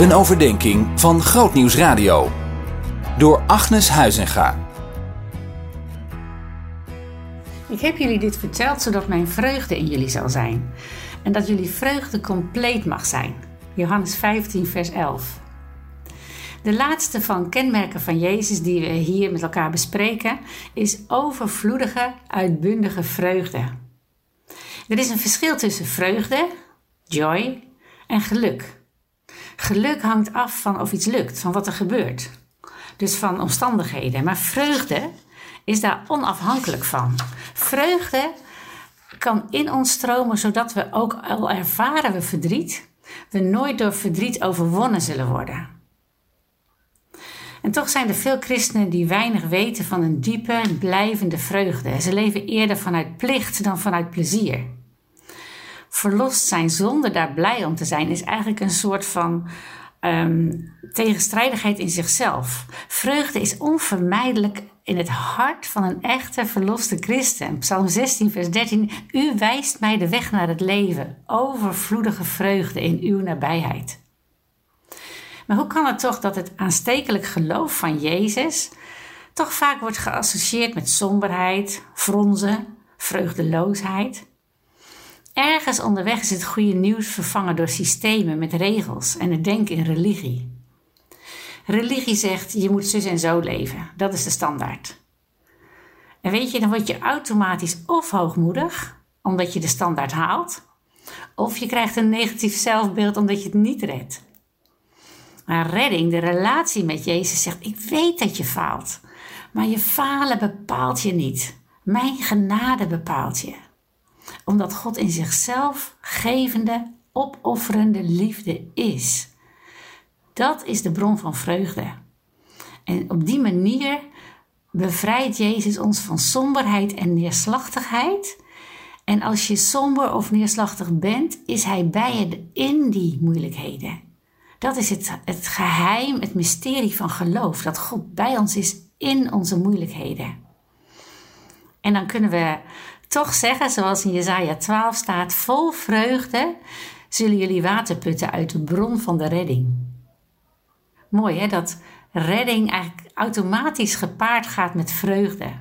Een overdenking van Grootnieuws Radio. Door Agnes Huizinga. Ik heb jullie dit verteld zodat mijn vreugde in jullie zal zijn. En dat jullie vreugde compleet mag zijn. Johannes 15, vers 11. De laatste van kenmerken van Jezus die we hier met elkaar bespreken is overvloedige, uitbundige vreugde. Er is een verschil tussen vreugde, joy, en geluk. Geluk hangt af van of iets lukt, van wat er gebeurt. Dus van omstandigheden. Maar vreugde is daar onafhankelijk van. Vreugde kan in ons stromen zodat we ook al ervaren we verdriet, we nooit door verdriet overwonnen zullen worden. En toch zijn er veel christenen die weinig weten van een diepe en blijvende vreugde. Ze leven eerder vanuit plicht dan vanuit plezier verlost zijn zonder daar blij om te zijn, is eigenlijk een soort van um, tegenstrijdigheid in zichzelf. Vreugde is onvermijdelijk in het hart van een echte verloste christen. Psalm 16, vers 13. U wijst mij de weg naar het leven, overvloedige vreugde in uw nabijheid. Maar hoe kan het toch dat het aanstekelijk geloof van Jezus toch vaak wordt geassocieerd met somberheid, fronzen, vreugdeloosheid? Ergens onderweg is het goede nieuws vervangen door systemen met regels en het denken in religie. Religie zegt je moet zus en zo leven, dat is de standaard. En weet je, dan word je automatisch of hoogmoedig, omdat je de standaard haalt, of je krijgt een negatief zelfbeeld omdat je het niet redt. Maar redding, de relatie met Jezus zegt: Ik weet dat je faalt, maar je falen bepaalt je niet. Mijn genade bepaalt je omdat God in zichzelf gevende, opofferende liefde is. Dat is de bron van vreugde. En op die manier bevrijdt Jezus ons van somberheid en neerslachtigheid. En als je somber of neerslachtig bent, is Hij bij je in die moeilijkheden. Dat is het, het geheim, het mysterie van geloof. Dat God bij ons is in onze moeilijkheden. En dan kunnen we toch zeggen, zoals in Jezaja 12 staat, vol vreugde zullen jullie water putten uit de bron van de redding. Mooi hè, dat redding eigenlijk automatisch gepaard gaat met vreugde.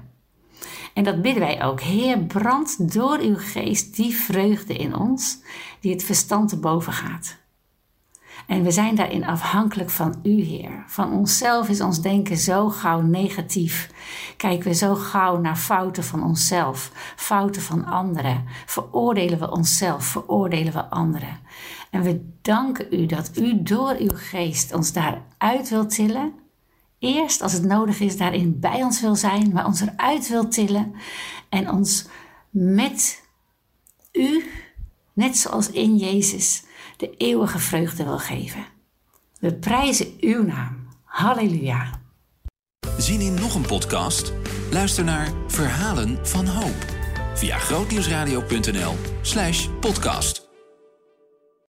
En dat bidden wij ook. Heer, brand door uw geest die vreugde in ons, die het verstand te boven gaat. En we zijn daarin afhankelijk van U, Heer. Van onszelf is ons denken zo gauw negatief. Kijken we zo gauw naar fouten van onszelf, fouten van anderen. Veroordelen we onszelf, veroordelen we anderen. En we danken U dat U door Uw geest ons daaruit wilt tillen. Eerst als het nodig is daarin bij ons wil zijn, maar ons eruit wilt tillen. En ons met U, net zoals in Jezus de eeuwige vreugde wil geven. We prijzen uw naam. Halleluja. Zien in nog een podcast? Luister naar Verhalen van Hoop via grootnieuwsradio.nl/podcast.